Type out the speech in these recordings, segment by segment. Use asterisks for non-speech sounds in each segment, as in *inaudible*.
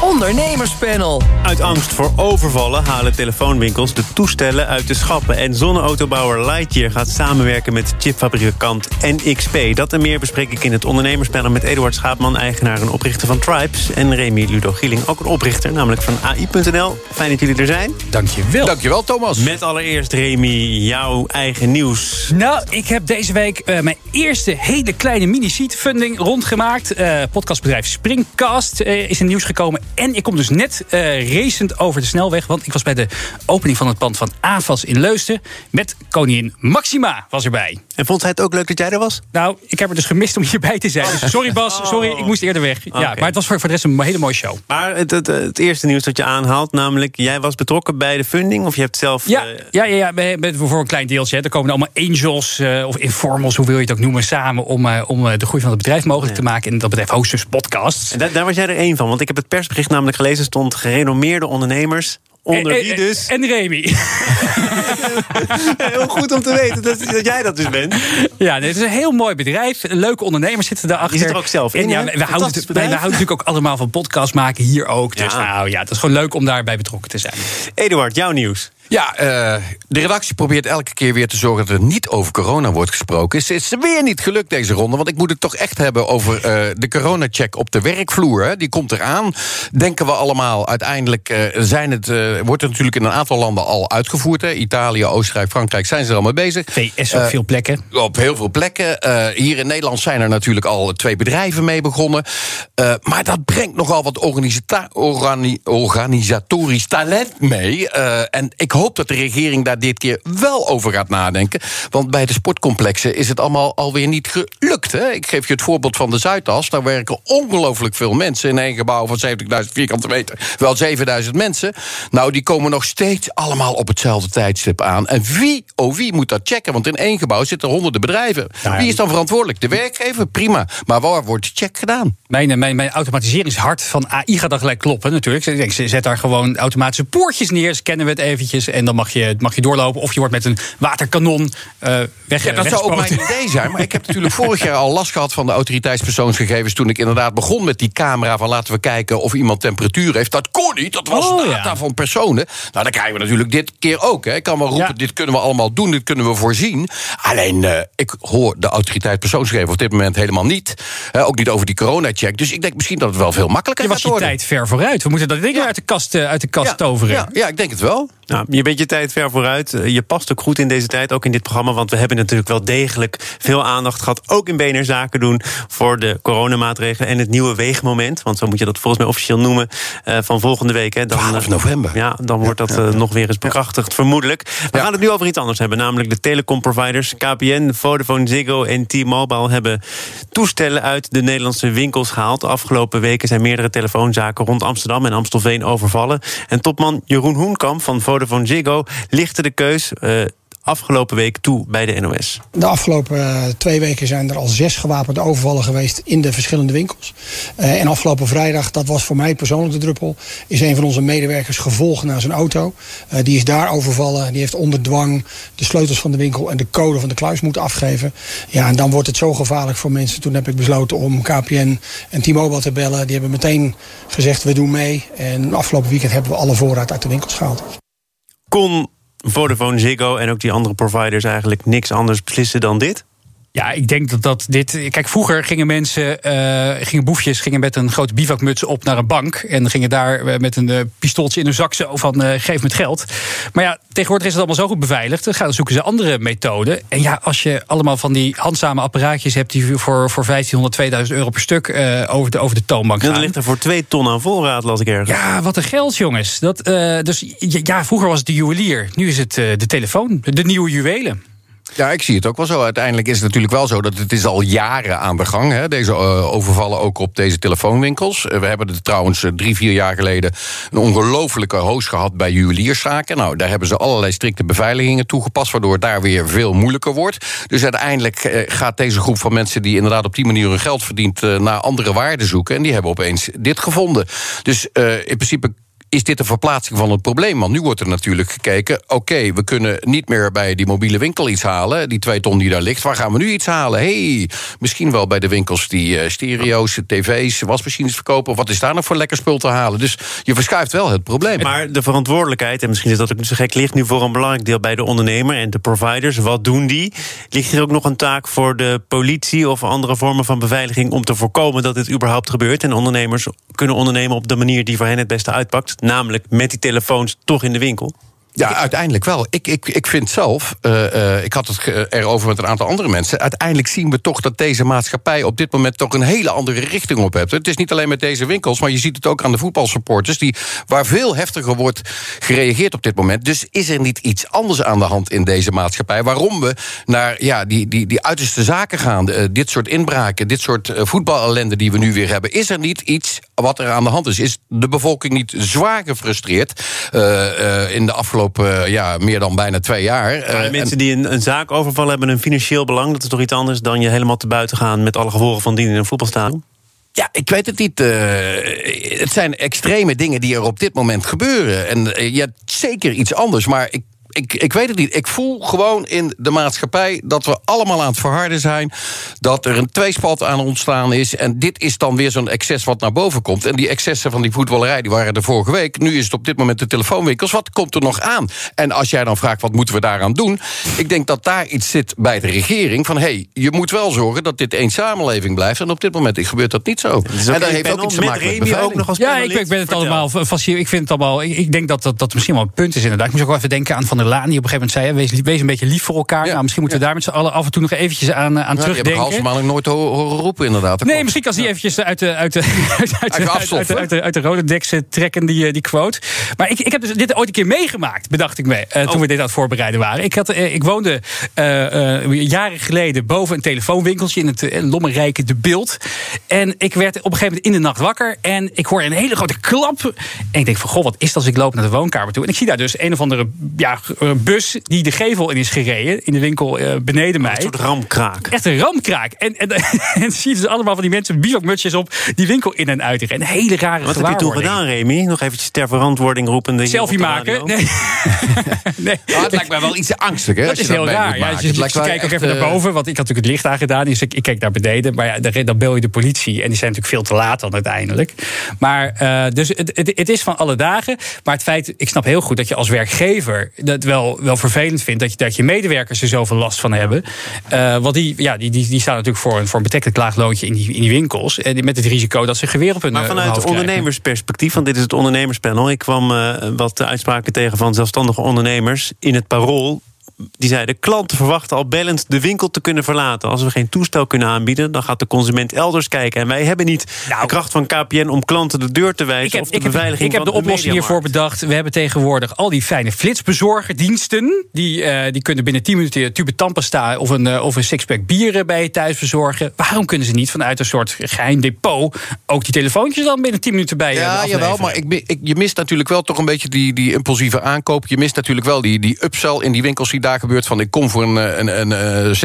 Ondernemerspanel. Uit angst voor overvallen halen telefoonwinkels de toestellen uit de schappen. En zonneautobouwer Lightyear gaat samenwerken met chipfabrikant NXP. Dat en meer bespreek ik in het ondernemerspanel met Eduard Schaapman, eigenaar en oprichter van Tribes. En Remy Ludo Gieling, ook een oprichter, namelijk van AI.nl. Fijn dat jullie er zijn. Dankjewel. Dankjewel, Thomas. Met allereerst, Remy, jouw eigen nieuws. Nou, ik heb deze week uh, mijn eerste hele kleine mini-seed funding rondgemaakt. Uh, podcastbedrijf Springcast uh, is in nieuws gekomen. En ik kom dus net uh, racend over de snelweg. Want ik was bij de opening van het pand van AVAS in Leusden. Met koningin Maxima was erbij. En vond hij het ook leuk dat jij er was? Nou, ik heb er dus gemist om hierbij te zijn. Dus sorry Bas, Oh. sorry, ik moest eerder weg. Ja, maar het was voor, voor de rest een hele mooie show. Maar het, het, het eerste nieuws dat je aanhaalt, namelijk jij was betrokken bij de funding. Of je hebt zelf. Ja, uh, ja, ja, ja voor een klein deeltje. Hè. Er komen allemaal angels uh, of informals, hoe wil je het ook noemen, samen om, uh, om de groei van het bedrijf mogelijk ja. te maken. En dat bedrijf host dus podcasts. En daar, daar was jij er één van, want ik heb het persbericht namelijk gelezen, stond gerenommeerde ondernemers. Onder en, wie dus? En Remy. *laughs* heel goed om te weten dat, dat, jij dat dus bent. Ja, nee, het is een heel mooi bedrijf. Leuke ondernemers zitten daarachter. Je zit er ook zelf in. En ja, we, we, houden, we, we, houden natuurlijk ook allemaal van podcast maken hier ook. Dus ja. nou ja, het is gewoon leuk om daarbij betrokken te zijn. Eduard, jouw nieuws. Ja, uh, de redactie probeert elke keer weer te zorgen dat er niet over corona wordt gesproken. Het is weer niet gelukt deze ronde, want ik moet het toch echt hebben over uh, de coronacheck op de werkvloer. Hè. Die komt eraan, denken we allemaal. Uiteindelijk uh, zijn het, wordt het natuurlijk in een aantal landen al uitgevoerd. Hè. Italië, Oostenrijk, Frankrijk zijn ze er al mee bezig. VS op veel plekken. Op heel veel plekken. hier in Nederland zijn er natuurlijk al twee bedrijven mee begonnen. maar dat brengt nogal wat organi organisatorisch talent mee. en ik hoop dat de regering daar dit keer wel over gaat nadenken. Want bij de sportcomplexen is het allemaal alweer niet gelukt. Hè? Ik geef je het voorbeeld van de Zuidas. Daar werken ongelooflijk veel mensen in één gebouw van 70.000 vierkante meter. Wel 7.000 mensen. Nou, die komen nog steeds allemaal op hetzelfde tijdstip aan. En wie, oh wie moet dat checken? Want in één gebouw zitten honderden bedrijven. Ja, wie is dan verantwoordelijk? De werkgever? Prima. Maar waar wordt de check gedaan? Mijn, mijn, mijn automatiseringshart van AI gaat dan gelijk kloppen natuurlijk. Ze zet daar gewoon automatische poortjes neer. Scannen we het eventjes en dan mag je, mag je doorlopen. Of je wordt met een waterkanon uh, weg. Ja, dat zou ook mijn idee zijn. Maar ik heb natuurlijk vorig jaar al last gehad van de autoriteitspersoonsgegevens. toen ik inderdaad begon met die camera van laten we kijken of iemand temperatuur heeft. Dat kon niet. Dat was oh, data ja. van personen. Nou, dan krijgen we natuurlijk dit keer ook. Hè. Ik kan wel roepen: ja. dit kunnen we allemaal doen, dit kunnen we voorzien. Alleen, uh, ik hoor de autoriteit persoonsgegevens op dit moment helemaal niet. Uh, ook niet over die corona-check. Dus ik denk misschien dat het wel veel makkelijker je was gaat worden. Je tijd ver vooruit. We moeten dat ding ja. uit de kast, uit de kast toveren. Ja, ja, ik denk het wel. Nou, je bent je tijd ver vooruit. Je past ook goed in deze tijd, ook in dit programma. Want we hebben natuurlijk wel degelijk veel aandacht gehad. Ook in BNR Zaken doen voor de coronamaatregelen en het nieuwe weegmoment. Want zo moet je dat volgens mij officieel noemen uh, van volgende week. Hè. Dan, 12 november. Ja, dan wordt dat uh, nog weer eens bekrachtigd, vermoedelijk. We gaan het nu over iets anders hebben. Namelijk de telecomproviders. KPN, Vodafone, Ziggo en T-Mobile hebben toestellen uit de Nederlandse winkels gehaald. De afgelopen weken zijn meerdere telefoonzaken rond Amsterdam en Amstelveen overvallen. En topman Jeroen Hoenkamp van Vodafone Ziggo lichtte de keus uh, afgelopen week toe bij de NOS. De afgelopen uh, twee weken zijn er al zes gewapende overvallen geweest in de verschillende winkels. Uh, en afgelopen vrijdag, dat was voor mij persoonlijk de druppel, is een van onze medewerkers gevolgd naar zijn auto. Die is daar overvallen, die heeft onder dwang de sleutels van de winkel en de code van de kluis moeten afgeven. Ja, en dan wordt het zo gevaarlijk voor mensen. Toen heb ik besloten om KPN en T-Mobile te bellen. Die hebben meteen gezegd, we doen mee. En afgelopen weekend hebben we alle voorraad uit de winkels gehaald. Kon Vodafone, Ziggo en ook die andere providers eigenlijk niks anders beslissen dan dit? Ja, ik denk dat dat dit. Kijk, vroeger gingen mensen, uh, gingen boefjes, gingen met een grote bivakmuts op naar een bank. En gingen daar met een uh, pistooltje in hun zak zo van uh, geef me het geld. Maar ja, tegenwoordig is het allemaal zo goed beveiligd. Dan gaan zoeken ze andere methoden. En ja, als je allemaal van die handzame apparaatjes hebt die voor, voor 1500, 2000 euro per stuk over, de, over de toonbank gaan. Dan ligt er voor twee ton aan voorraad, las ik ergens. Ja, wat een geld, jongens. Dat, dus ja, vroeger was het de juwelier. Nu is het de telefoon, de nieuwe juwelen. Ja, ik zie het ook wel zo. Uiteindelijk is het natuurlijk wel zo dat het is al jaren aan de gang. Hè, deze uh, overvallen ook op deze telefoonwinkels. Uh, we hebben er trouwens uh, drie, vier jaar geleden... een ongelofelijke hoos gehad bij juwelierszaken. Nou, daar hebben ze allerlei strikte beveiligingen toegepast... waardoor het daar weer veel moeilijker wordt. Dus uiteindelijk gaat deze groep van mensen... die inderdaad op die manier hun geld verdient... naar andere waarden zoeken. En die hebben opeens dit gevonden. Dus in principe is dit een verplaatsing van het probleem? Want nu wordt er natuurlijk gekeken... oké, we kunnen niet meer bij die mobiele winkel iets halen... die twee ton die daar ligt, waar gaan we nu iets halen? hey, misschien wel bij de winkels die uh, stereo's, tv's, wasmachines verkopen... wat is daar nog voor lekker spul te halen? Dus je verschuift wel het probleem. Maar de verantwoordelijkheid, en misschien is dat ook niet zo gek... ligt nu voor een belangrijk deel bij de ondernemer en de providers. Wat doen die? Ligt er ook nog een taak voor de politie... of andere vormen van beveiliging om te voorkomen dat dit überhaupt gebeurt... en ondernemers kunnen ondernemen op de manier die voor hen het beste uitpakt namelijk met die telefoons toch in de winkel? Ja, uiteindelijk wel. Ik, ik, ik vind zelf, uh, uh, ik had het erover met een aantal andere mensen... uiteindelijk zien we toch dat deze maatschappij op dit moment... toch een hele andere richting op heeft. Het is niet alleen met deze winkels, maar je ziet het ook aan de voetbalsupporters... Die, waar veel heftiger wordt gereageerd op dit moment. Dus is er niet iets anders aan de hand in deze maatschappij... waarom we naar ja, die, die, die uiterste zaken gaan, uh, dit soort inbraken... dit soort voetbalellende die we nu weer hebben... is er niet iets wat er aan de hand is? Is de bevolking niet zwaar gefrustreerd in de afgelopen ja, meer dan bijna twee jaar. Mensen die een, een, zaak overvallen hebben een financieel belang. Dat is toch iets anders dan je helemaal te buiten gaan met alle gevolgen van dien in een voetbalstadion? Ja, ik weet het niet. Uh, het zijn extreme dingen die er op dit moment gebeuren. En uh, je hebt zeker iets anders, maar ik ik, ik weet het niet. Ik voel gewoon in de maatschappij dat we allemaal aan het verharden zijn. Dat er een tweespalt aan ontstaan is. En dit is dan weer zo'n excess wat naar boven komt. En die excessen van die voetballerij die waren er vorige week. Nu is het op dit moment de telefoonwinkels. Wat komt er nog aan? En als jij dan vraagt wat moeten we daaraan doen? Ik denk dat daar iets zit bij de regering. Van hé, hey, je moet wel zorgen dat dit één samenleving blijft. En op dit moment gebeurt dat niet zo. en dat heeft ook iets te maken met ook nog als Ja, ik, ik ben het allemaal fascinerend. Ik vind het allemaal. Ik, ik denk dat, dat dat misschien wel een punt is inderdaad. Ik moet ook wel even denken aan Van der Laan die op een gegeven moment zei: wees, wees een beetje lief voor elkaar. Nou, misschien moeten we daar met z'n allen af en toe nog eventjes aan, aan ja, terugdenken. Ik heb nooit horen roepen, inderdaad. Nee, misschien kan die eventjes uit de, *laughs* uit de, uit, de, rode deks trekken, die, die quote. Maar ik, ik heb dus dit ooit een keer meegemaakt, bedacht ik me, toen oh. we dit aan het voorbereiden waren. Ik, had, ik woonde jaren geleden boven een telefoonwinkeltje in het lommerrijke De Beeld. En ik werd op een gegeven moment in de nacht wakker en ik hoor een hele grote klap. En ik denk van, goh, wat is dat als ik loop naar de woonkamer toe? En ik zie daar dus een of andere ja, bus die de gevel in is gereden. In de winkel uh, beneden mij. Een soort ramkraak. Echt een ramkraak. En, en, *laughs* en zie je dus allemaal van die mensen bivakmutsjes op die winkel in en uit. En hele rare Wat heb je toen gedaan, Remy? Nog eventjes ter verantwoording roepen. Selfie maken? Nee. *laughs* nee. Nou, het lijkt mij wel iets angstig. Hè, dat is heel raar. Ja, je, je, kijkt ook even naar boven. Want ik had natuurlijk het licht aangedaan. Dus ik, ik keek naar beneden. Maar ja, dan bel je de politie. En die zijn natuurlijk veel te laat dan uiteindelijk. Maar uh, dus het, het, het, is van alle dagen. Maar het feit, ik snap heel goed dat je als werkgever dat wel, wel vervelend vindt dat je, dat je medewerkers er zoveel last van hebben. Uh, want die, ja, die, die, die staan natuurlijk voor een, voor een betrekkelijk laag loontje in die, in die winkels. En met het risico dat ze geweer op hun Maar vanuit het ondernemersperspectief, want dit is het ondernemerspanel. Ik kwam uh, wat uitspraken tegen van zelfstandige ondernemers in het parool die zeiden: klanten verwachten al bellend de winkel te kunnen verlaten. Als we geen toestel kunnen aanbieden, dan gaat de consument elders kijken. En wij hebben niet nou, de kracht van KPN om klanten de deur te wijzen. Ik heb, of de ik beveiliging heb, ik heb de, de oplossing hiervoor bedacht. We hebben tegenwoordig al die fijne flitsbezorgerdiensten. Die, uh, die kunnen binnen 10 minuten tube tandpasta of een, uh, of een sixpack bieren bij je thuis bezorgen. Waarom kunnen ze niet vanuit een soort geheim depot ook die telefoontjes dan binnen 10 minuten bij je Ja, jawel, maar ik, ik, je mist natuurlijk wel toch een beetje die, die impulsieve aankoop. Je mist natuurlijk wel die, die upsell in die winkels die daar gebeurt van ik kom voor een, een, een, een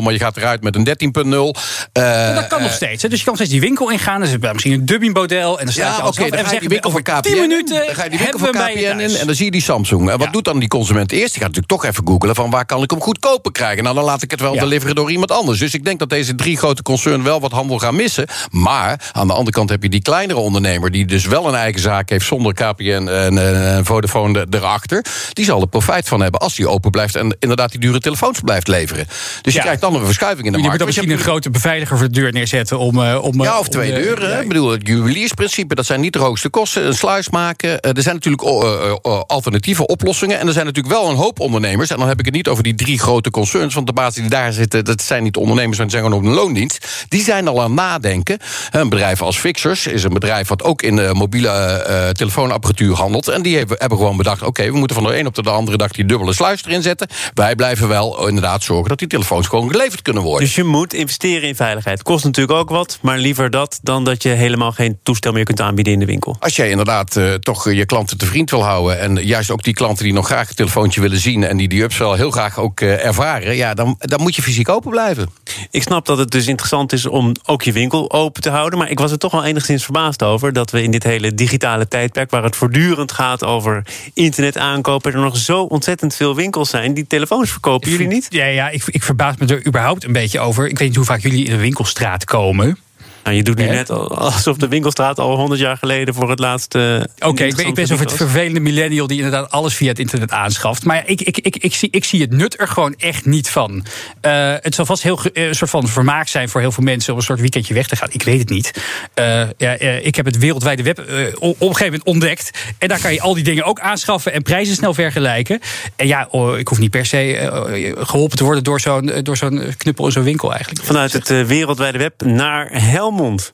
6.0, maar je gaat eruit met een 13.0 uh, dat kan nog steeds. Hè? Dus je kan steeds die winkel ingaan. Dus misschien een dubbing model. En dan ja, oké, okay, dan ga je die winkel van KPN 10 minuten dan ga je die winkel van KPN in en dan zie je die Samsung. En wat doet dan die consument eerst? Die gaat natuurlijk toch even googelen van waar kan ik hem goedkoper krijgen. Nou, dan laat ik het wel ja. deliveren door iemand anders. Dus ik denk dat deze drie grote concerns wel wat handel gaan missen. Maar aan de andere kant heb je die kleinere ondernemer... die dus wel een eigen zaak heeft zonder KPN en, en Vodafone erachter. Die zal er profijt van hebben als die open blijft... en inderdaad die dure telefoons blijft leveren. Dus je krijgt dan een verschuiving in de je markt. Je moet dan misschien een grote beveiliger voor de deur neerzetten om... Uh, om ja, of twee deuren. Ja. Ik bedoel, het juweliersprincipe, dat zijn niet de hoogste kosten. Een sluis maken. Uh, er zijn natuurlijk uh, alternatieve oplossingen. En er zijn natuurlijk wel een hoop ondernemers. En dan heb ik het niet over die drie grote concerns. Want de basis die daar zitten, dat zijn niet ondernemers, maar zijn gewoon op een loondienst. Die zijn al aan het nadenken. Een bedrijf als Fixers is een bedrijf wat ook in mobiele telefoonapparatuur handelt. En die hebben, hebben gewoon bedacht, oké, okay, we moeten van de een op de andere dag die dubbele sluis erin zetten. Wij blijven wel inderdaad zorgen dat die telefoons gewoon geleverd kunnen worden. Dus je moet investeren in veiligheid. Kost natuurlijk ook wat, maar liever dat dan dat je helemaal geen toestel meer kunt aanbieden in de winkel. Als jij inderdaad uh, toch je klanten te vriend wil houden en juist ook die klanten die nog graag een telefoontje willen zien en die die upsell heel graag ook uh, ervaren, ja, dan, dan moet je fysiek open blijven. Ik snap dat het dus interessant is om ook je winkel open te houden, maar ik was er toch wel enigszins verbaasd over dat we in dit hele digitale tijdperk, waar het voortdurend gaat over internet aankopen, er nog zo ontzettend veel winkels zijn die telefoons verkopen. Jullie niet? Ja, ja ik, ik verbaas me er überhaupt een beetje over. Ik weet niet hoe vaak jullie in de winkelstraat komen. Nou, je doet nu net alsof de winkelstraat al 100 jaar geleden voor het laatst. Uh, Oké, ik ben, ik ben zo het vervelende millennial die inderdaad alles via het internet aanschaft. Maar ik, ik, ik, ik, zie, ik zie het nut er gewoon echt niet van. Uh, het zal vast heel een soort van vermaak zijn voor heel veel mensen om een soort weekendje weg te gaan. Ik weet het niet. Uh, ja, ik heb het wereldwijde web op een gegeven moment ontdekt. En daar kan je al die dingen ook aanschaffen en prijzen snel vergelijken. En ja, oh, ik hoef niet per se geholpen te worden door zo'n door zo'n knuppel in zo'n winkel eigenlijk. Vanuit het wereldwijde web naar Helm Helmond.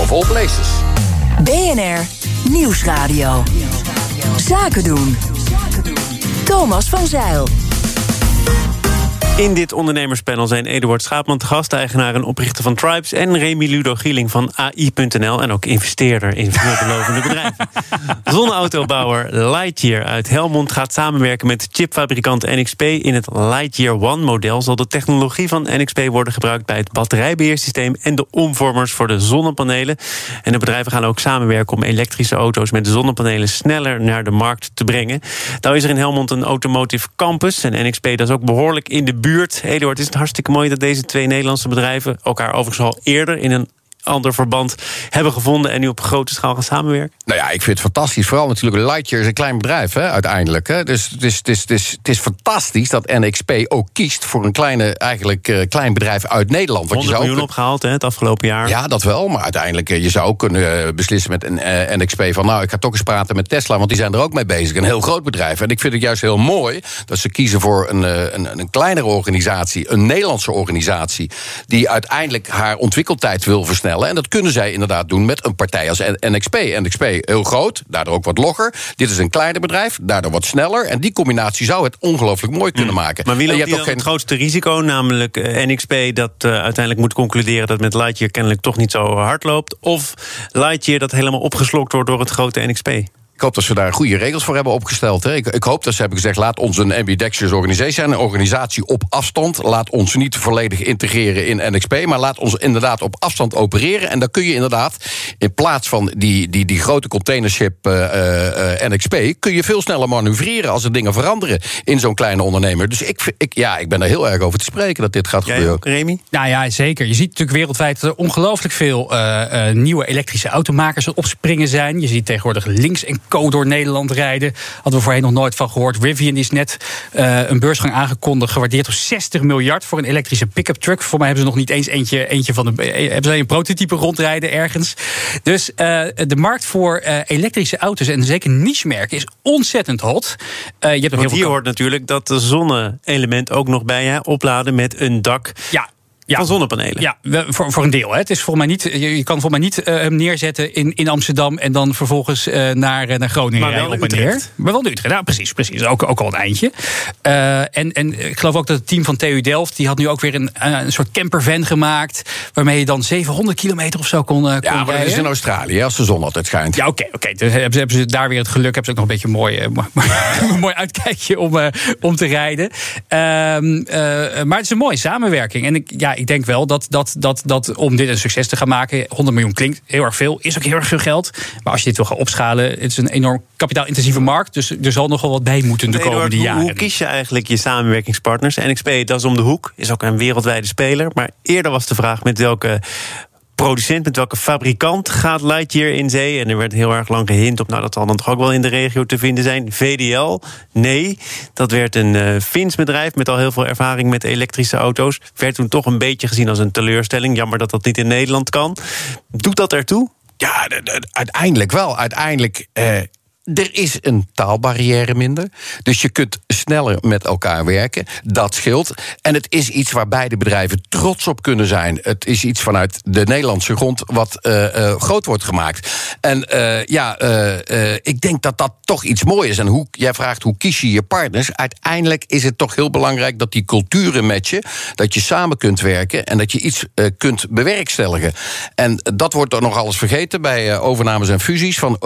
Of all places. BNR Nieuwsradio. Zaken doen. Thomas van Zeil. In dit ondernemerspanel zijn Eduard Schaapman te gast, eigenaar en oprichter van Tribes, en Remy Ludo Gieling van AI.nl en ook investeerder in veelbelovende bedrijven. *laughs* Zonneautobouwer Lightyear uit Helmond gaat samenwerken met chipfabrikant NXP. In het Lightyear One model zal de technologie van NXP worden gebruikt bij het batterijbeheersysteem en de omvormers voor de zonnepanelen. En de bedrijven gaan ook samenwerken om elektrische auto's met zonnepanelen sneller naar de markt te brengen. Nou is er in Helmond een automotive campus en NXP dat is ook behoorlijk in de buurt buurt. Eduard, is het hartstikke mooi dat deze twee Nederlandse bedrijven elkaar overigens al eerder in een ander verband hebben gevonden en nu op grote schaal gaan samenwerken? Nou ja, ik vind het fantastisch. Vooral natuurlijk Lightyear is een klein bedrijf, hè, uiteindelijk. Hè. Dus het is, het, is, het, is, het is fantastisch dat NXP ook kiest voor een kleine, eigenlijk, uh, klein bedrijf uit Nederland. 100 je zou miljoen opgehaald hè, het afgelopen jaar. Ja, dat wel. Maar uiteindelijk, uh, je zou ook kunnen uh, beslissen met een NXP van... nou, ik ga toch eens praten met Tesla, want die zijn er ook mee bezig. Een heel groot bedrijf. En ik vind het juist heel mooi dat ze kiezen voor een, een, een kleinere organisatie... een Nederlandse organisatie... die uiteindelijk haar ontwikkeltijd wil versnellen en dat kunnen zij inderdaad doen met een partij als NXP. NXP heel groot, daardoor ook wat logger. Dit is een kleiner bedrijf, daardoor wat sneller. En die combinatie zou het ongelooflijk mooi kunnen hmm. maken. Maar wie loopt ook geen... het grootste risico, namelijk eh, NXP... dat uh, uiteindelijk moet concluderen dat met Lightyear kennelijk toch niet zo hard loopt... of Lightyear dat helemaal opgeslokt wordt door het grote NXP? Ik hoop dat ze daar goede regels voor hebben opgesteld. Hè. Ik, ik, hoop dat ze hebben gezegd: laat ons een ambidextrous organisatie zijn. Een organisatie op afstand. Laat ons niet volledig integreren in NXP. Maar laat ons inderdaad op afstand opereren. En dan kun je inderdaad, in plaats van die, die, die grote containership uh, uh, NXP. kun je veel sneller manoeuvreren als er dingen veranderen in zo'n kleine ondernemer. Dus ik, ik, ja, ik ben er heel erg over te spreken dat dit gaat Jij gebeuren. Ook, Remy? Nou ja, zeker. Je ziet natuurlijk wereldwijd dat er ongelooflijk veel uh, nieuwe elektrische automakers opspringen zijn. Je ziet tegenwoordig links en Co door Nederland rijden. Hadden we voorheen nog nooit van gehoord. Rivian is net uh, een beursgang aangekondigd, gewaardeerd op 60 miljard voor een elektrische pick-up truck. Voor mij hebben ze nog niet eens eentje, eentje van de. Eh, hebben ze een prototype rondrijden ergens. Dus uh, de markt voor uh, elektrische auto's en zeker niche-merken is ontzettend hot. je hebt Want hier hoort natuurlijk dat de zonne-element ook nog bij je opladen met een dak. Ja, ja. van zonnepanelen. Ja, voor, voor een deel. Hè. Het is voor mij niet, je kan voor mij niet uh, neerzetten in, in Amsterdam en dan vervolgens uh, naar, naar Groningen maar rijden op en neer. Maar wel in Utrecht. Ja, precies, precies. Ook, ook al een eindje. Uh, en, en ik geloof ook dat het team van TU Delft, die had nu ook weer een, een soort campervan gemaakt. Waarmee je dan 700 kilometer of zo kon, kon Ja, maar dat is in Australië, als de zon altijd schijnt. Ja, oké. oké. Dus hebben ze, hebben ze daar weer het geluk. Hebben ze ook nog een beetje een mooi, *laughs* mooi uitkijkje om, om te rijden. Ehm, maar het is een mooie samenwerking. En ik, ja, ik denk wel dat, dat, dat, dat om dit een succes te gaan maken, 100 miljoen klinkt heel erg veel, is ook heel erg veel geld. Maar als je dit wil gaan opschalen, het is een enorm kapitaalintensieve markt. Dus er zal nogal wat bij moeten de komende jaren. Hoe kies je eigenlijk je samenwerkingspartners? NXP, dat is om de hoek, is ook een wereldwijde speler. Maar eerder was de vraag met welke producent, met welke fabrikant gaat Lightyear in zee? En er werd heel erg lang gehint op, nou dat zal dan toch ook wel in de regio te vinden zijn. VDL, nee, dat werd een uh, Fins bedrijf met al heel veel ervaring met elektrische auto's. Werd toen toch een beetje gezien als een teleurstelling. Jammer dat dat niet in Nederland kan. Doet dat ertoe? Ja, uiteindelijk wel. Uiteindelijk. Eh er is een taalbarrière minder. Dus je kunt sneller met elkaar werken. Dat scheelt. En het is iets waar beide bedrijven trots op kunnen zijn. Het is iets vanuit de Nederlandse grond wat uh, uh, groot wordt gemaakt. En uh, ja, ik denk dat dat toch iets moois is. En hoe, jij vraagt hoe kies je je partners. Uiteindelijk is het toch heel belangrijk dat die culturen matchen. Dat je samen kunt werken en dat je iets kunt bewerkstelligen. En dat wordt er nog alles vergeten bij overnames en fusies. Van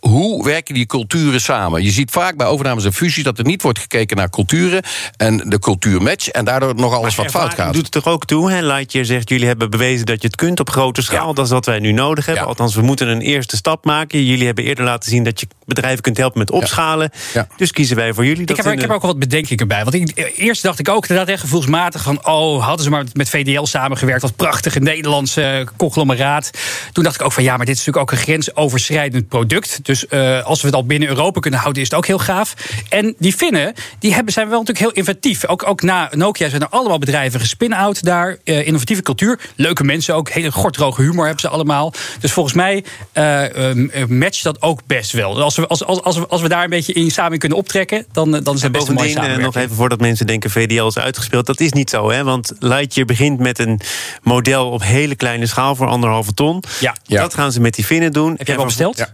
hoe werken die culturen samen. Je ziet vaak bij overnames en fusies dat er niet wordt gekeken naar culturen en de cultuurmatch en daardoor nog alles wat fout gaat. doet het toch ook toe, hè? Lightyear zegt, jullie hebben bewezen dat je het kunt op grote schaal. Ja. Dat is wat wij nu nodig hebben. Ja. Althans, we moeten een eerste stap maken. Jullie hebben eerder laten zien dat je bedrijven kunt helpen met opschalen. Ja. Dus kiezen wij voor jullie. Ik heb, ik heb ook wel wat bedenkingen bij. Want ik, eerst dacht ik ook inderdaad echt gevoelsmatig van... oh, hadden ze maar met VDL samengewerkt. Wat prachtige Nederlandse conglomeraat. Toen dacht ik ook van ja, maar dit is natuurlijk ook een grensoverschrijdend product. Dus uh, als we het al binnen Europa kunnen houden, is het ook heel gaaf. En die Finnen, die hebben, zijn wel natuurlijk heel inventief. Ook, ook na Nokia zijn er allemaal bedrijven gespin-out daar. Uh, innovatieve cultuur. Leuke mensen ook. Hele gortroge humor hebben ze allemaal. Dus volgens mij uh, matcht dat ook best wel. Als we, als, als, als, we, als we daar een beetje in samen kunnen optrekken, dan, dan is het best een mooie samenwerking. nog even voordat mensen denken VDL is uitgespeeld. Dat is niet zo, hè? Want Lightyear begint met een model op hele kleine schaal voor anderhalve ton. Ja. Dat gaan ze met die Finnen doen. Heb je al besteld? Ja.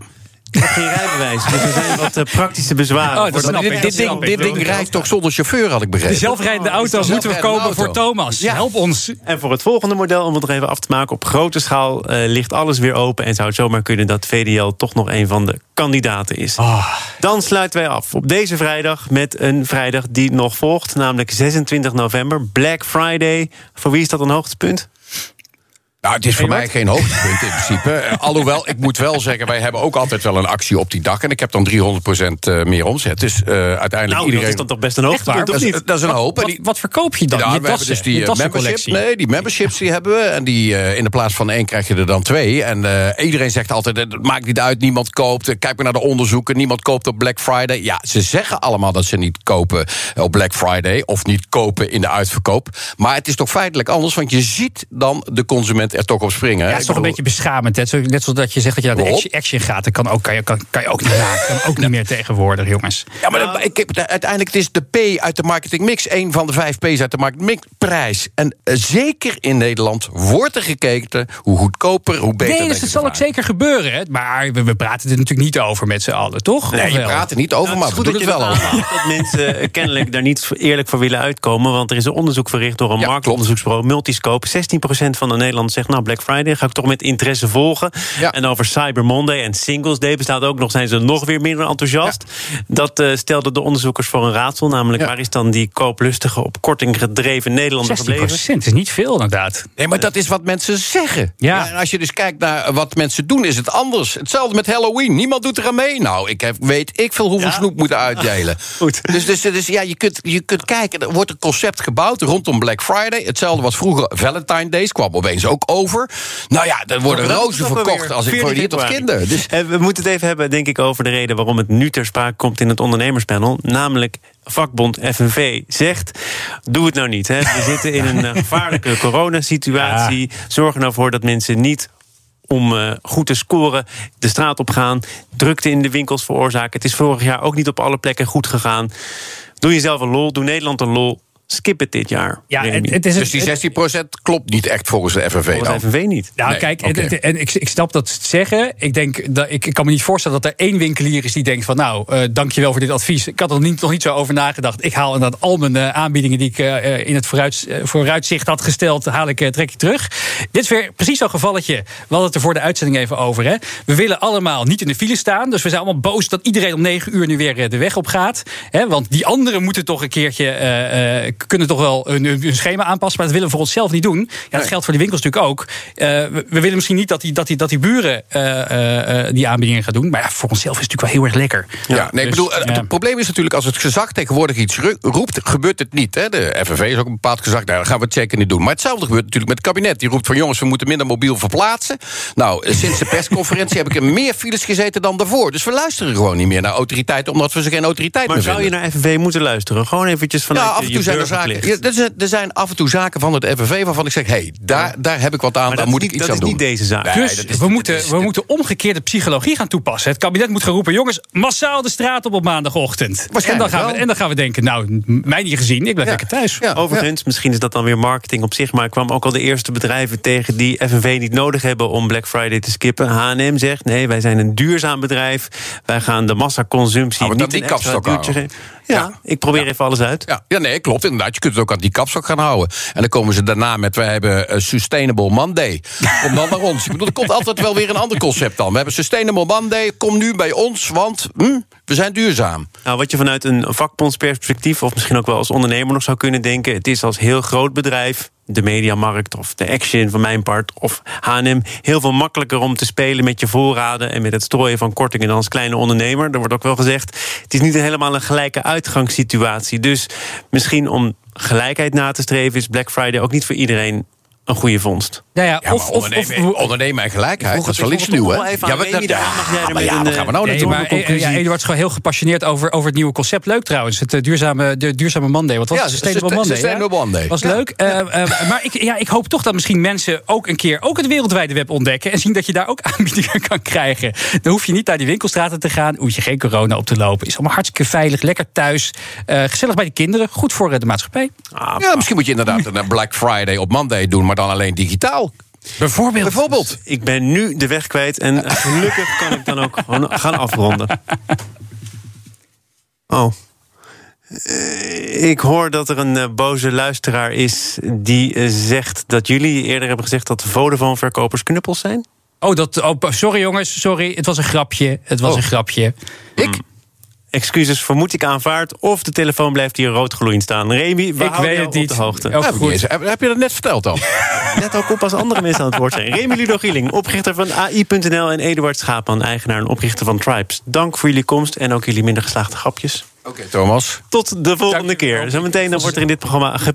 Ik heb geen rijbewijs, dus er zijn wat uh, praktische bezwaren. Oh, dat dit, dit, ding, dit ding rijdt toch zonder chauffeur, had ik begrepen. De zelfrijdende auto oh, moeten we komen auto. voor Thomas. Ja. Help ons. En voor het volgende model, om het er even af te maken... op grote schaal uh, ligt alles weer open... en zou het zomaar kunnen dat VDL toch nog een van de kandidaten is. Oh. Dan sluiten wij af op deze vrijdag met een vrijdag die nog volgt... namelijk 26 november, Black Friday. Voor wie is dat een hoogtepunt? Nou, het is voor mij geen hoogtepunt in principe. Uh, *laughs* alhoewel, ik moet wel zeggen, wij hebben ook altijd wel een actie op die dag. En ik heb dan 300% uh, meer omzet. Dus uh, uiteindelijk nou, iedereen... dat is dat toch best een hoogtepunt, dat, is, dat is een hoop. Wat, wat, verkoop je dan? Je we hebben dus die membership. Nee, die memberships die hebben we. En die, in de plaats van één krijg je er dan twee. En iedereen zegt altijd, het maakt niet uit, niemand koopt. Kijk maar naar de onderzoeken, niemand koopt op Black Friday. Ja, ze zeggen allemaal dat ze niet kopen op Black Friday. Of niet kopen in de uitverkoop. Maar het is toch feitelijk anders, want je ziet dan de consument er toch op springen. Ja, het is toch een beetje beschamend. Hè? Net zoals dat je zegt dat je naar de action, action gaat. Dat kan, ook, kan, je, kan, kan je ook niet raken. Kan ook niet meer tegenwoordig, jongens. Ja, maar nou. ik heb, uiteindelijk het is de P uit de marketing mix. Een van de vijf P's uit de marketing mix. Prijs. En uh, zeker in Nederland wordt er gekeken hoe goedkoper, hoe beter. Nee, dus dat zal ook zeker gebeuren. Hè? Maar we, we, praten er natuurlijk niet over met z'n allen, toch? Nee, je praat er niet over, nou, maar we doen het wel over. Dat mensen uh, kennelijk daar niet eerlijk voor willen uitkomen. Want er is een onderzoek verricht door een ja, marktonderzoeksbureau Multiscope. 16% van de Nederlanders zegt, nou, Black Friday ga ik toch met interesse volgen. Ja. En over Cyber Monday en Singles Day bestaat ook nog, zijn ze nog weer minder enthousiast. Ja. Dat uh, stelden de onderzoekers voor een raadsel. Namelijk, waar is dan die kooplustige, op korting gedreven Nederlander gebleven? 16% is niet veel, inderdaad. Nee, maar dat is wat mensen zeggen. Ja. en als je dus kijkt naar wat mensen doen, is het anders. Hetzelfde met Halloween. Niemand doet er aan mee. Nou, ik heb, weet ik veel hoeveel snoep moeten uitdelen. *laughs* Goed. Dus, dus, dus ja, je kunt, je kunt kijken, er wordt een concept gebouwd rondom Black Friday. Hetzelfde was vroeger Valentine Days, kwam opeens ook over. Nou ja, er worden rozen verkocht als ik voor hier tot kinderen. Dus... We moeten het even hebben, denk ik, over de reden waarom het nu ter sprake komt in het ondernemerspanel. Namelijk vakbond FNV zegt: doe het nou niet. Hè. We *laughs* zitten in een gevaarlijke coronasituatie. Zorg er nou voor dat mensen niet om uh, goed te scoren de straat op gaan. Drukte in de winkels veroorzaken. Het is vorig jaar ook niet op alle plekken goed gegaan. Doe jezelf een lol, doe Nederland een lol skip het dit jaar. Ja, het, het is dus die 16% klopt niet echt volgens de FNV. Volgens de FNV niet. Nou, nee, kijk, okay. het, en ik, ik snap dat zeggen. Ik, denk dat, ik, ik kan me niet voorstellen dat er één winkelier is die denkt van... nou, uh, dankjewel voor dit advies. Ik had er niet, nog niet zo over nagedacht. Ik haal inderdaad al mijn uh, aanbiedingen die ik uh, in het vooruit, vooruitzicht had gesteld... haal ik, trek ik terug. Dit is weer precies zo'n gevalletje. We hadden het er voor de uitzending even over. Hè. We willen allemaal niet in de file staan. Dus we zijn allemaal boos dat iedereen om negen uur nu weer de weg op gaat. Hè, want die anderen moeten toch een keertje kunnen toch wel hun, hun, schema aanpassen, maar dat willen we voor onszelf niet doen. Ja, dat geldt voor de winkels natuurlijk ook. Uh, we, we, willen misschien niet dat die, dat die, dat die buren uh, uh, die aanbiedingen gaan doen, maar ja, voor onszelf is het natuurlijk wel heel erg lekker. Ja, ja nee, dus, ik bedoel, het probleem is natuurlijk als het gezag tegenwoordig iets roept, gebeurt het niet. Hè? De FNV is ook een bepaald gezag, nou, dan gaan we het zeker niet doen. Maar hetzelfde gebeurt natuurlijk met het kabinet. Die roept van jongens, we moeten minder mobiel verplaatsen. Nou, sinds de persconferentie *laughs* heb ik er meer files gezeten dan daarvoor. Dus we luisteren *laughs* gewoon niet meer naar autoriteiten, omdat we ze geen autoriteit maar meer zou je naar FNV moeten luisteren? Gewoon eventjes vanuit ja, af en toe zijn er zaken. Ja, er, zijn, er zijn af en toe zaken van het FNV waarvan ik zeg: hé, hey, daar, daar heb ik wat aan, Maar daar dat moet is ik niet- iets dat aan is doen. niet deze zaak. Nee, Dus dat is- we, dat moeten, is- we moeten omgekeerde psychologie gaan toepassen. Het kabinet moet gaan roepen: jongens, massaal de straat op op maandagochtend. En dan, gaan we, en dan gaan we denken: nou, mij niet gezien, ik blijf Ja. lekker thuis. Ja, Overigens, misschien is dat dan weer marketing op zich... maar ik kwam ook al de eerste bedrijven tegen... die FNV niet nodig hebben om Black Friday te skippen. H&M zegt, nee, wij zijn een duurzaam bedrijf. Wij gaan de massaconsumptie Ah, maar niet die kapstok Ja. ik probeer even alles uit. Ja, ja, nee, klopt inderdaad. Je kunt het ook aan die kapstok gaan houden. En dan komen ze daarna met, we hebben eh, Sustainable Monday. Kom dan naar ons. Ik bedoel, er komt altijd wel weer een ander concept dan. We hebben Sustainable Monday, kom nu bij ons, want hm, we zijn duurzaam. Nou, wat je vanuit een vakbondsperspectief... of misschien ook wel als ondernemer nog zou kunnen denken... het is als heel groot bedrijf, de Mediamarkt of de Action van mijn part... of H&M, heel veel makkelijker om te spelen met je voorraden... en met het strooien van kortingen dan als kleine ondernemer. Er wordt ook wel gezegd, het is niet helemaal een gelijke uitgangssituatie. Dus misschien om gelijkheid na te streven... is Black Friday ook niet voor iedereen een goede vondst. Nou ja, Ja, of, maar of, ondernemen, of, ondernemen en gelijkheid, dat is wel iets nieuws, er maar ja, een, wat gaan we nou Nee, maar een conclusie. eh, ja, Eduard is gewoon heel gepassioneerd over, over het nieuwe concept. Leuk trouwens, het eh, duurzame, de duurzame Monday. Wat was Ja, het? Sustainable Susta- Monday. Sustainable ja? Monday. Was Ja. leuk. Eh, eh, maar ik, ja, ik hoop toch dat misschien mensen ook een keer ook het wereldwijde web ontdekken. En zien dat je daar ook *laughs* aanbiedingen kan krijgen. Dan hoef je niet naar die winkelstraten te gaan. Hoef je geen corona op te lopen. Is allemaal hartstikke veilig, lekker thuis. eh, gezellig bij de kinderen. Goed voor eh, de maatschappij. Ah, Ja, misschien moet je inderdaad een Black Friday op Monday doen, maar dan alleen digitaal. Bijvoorbeeld. Bijvoorbeeld. Ik ben nu de weg kwijt en gelukkig kan ik dan ook gewoon gaan afronden. Oh. Eh, Ik hoor dat er een eh, boze luisteraar is die eh, zegt dat jullie eerder hebben gezegd dat Vodafone-verkopers knuppels zijn. Oh, dat, oh, sorry jongens, sorry. Het was een grapje. Het was Oh. een grapje. Ik? Excuses, vermoed ik aanvaard. Of de telefoon blijft hier rood gloeiend staan. Remy, we Ik houden weet het niet. op de hoogte. Ik goed. heb, je dat net verteld dan? *laughs* Net ook op als andere mensen aan het woord zijn. Remy Ludo Gieling, oprichter van AI.nl... en Eduard Schaapman, eigenaar en oprichter van Tribes. Dank voor jullie komst en ook jullie minder geslaagde grapjes. Oké, Thomas. Tot de volgende Dank keer. Zometeen dan wordt er in dit programma ge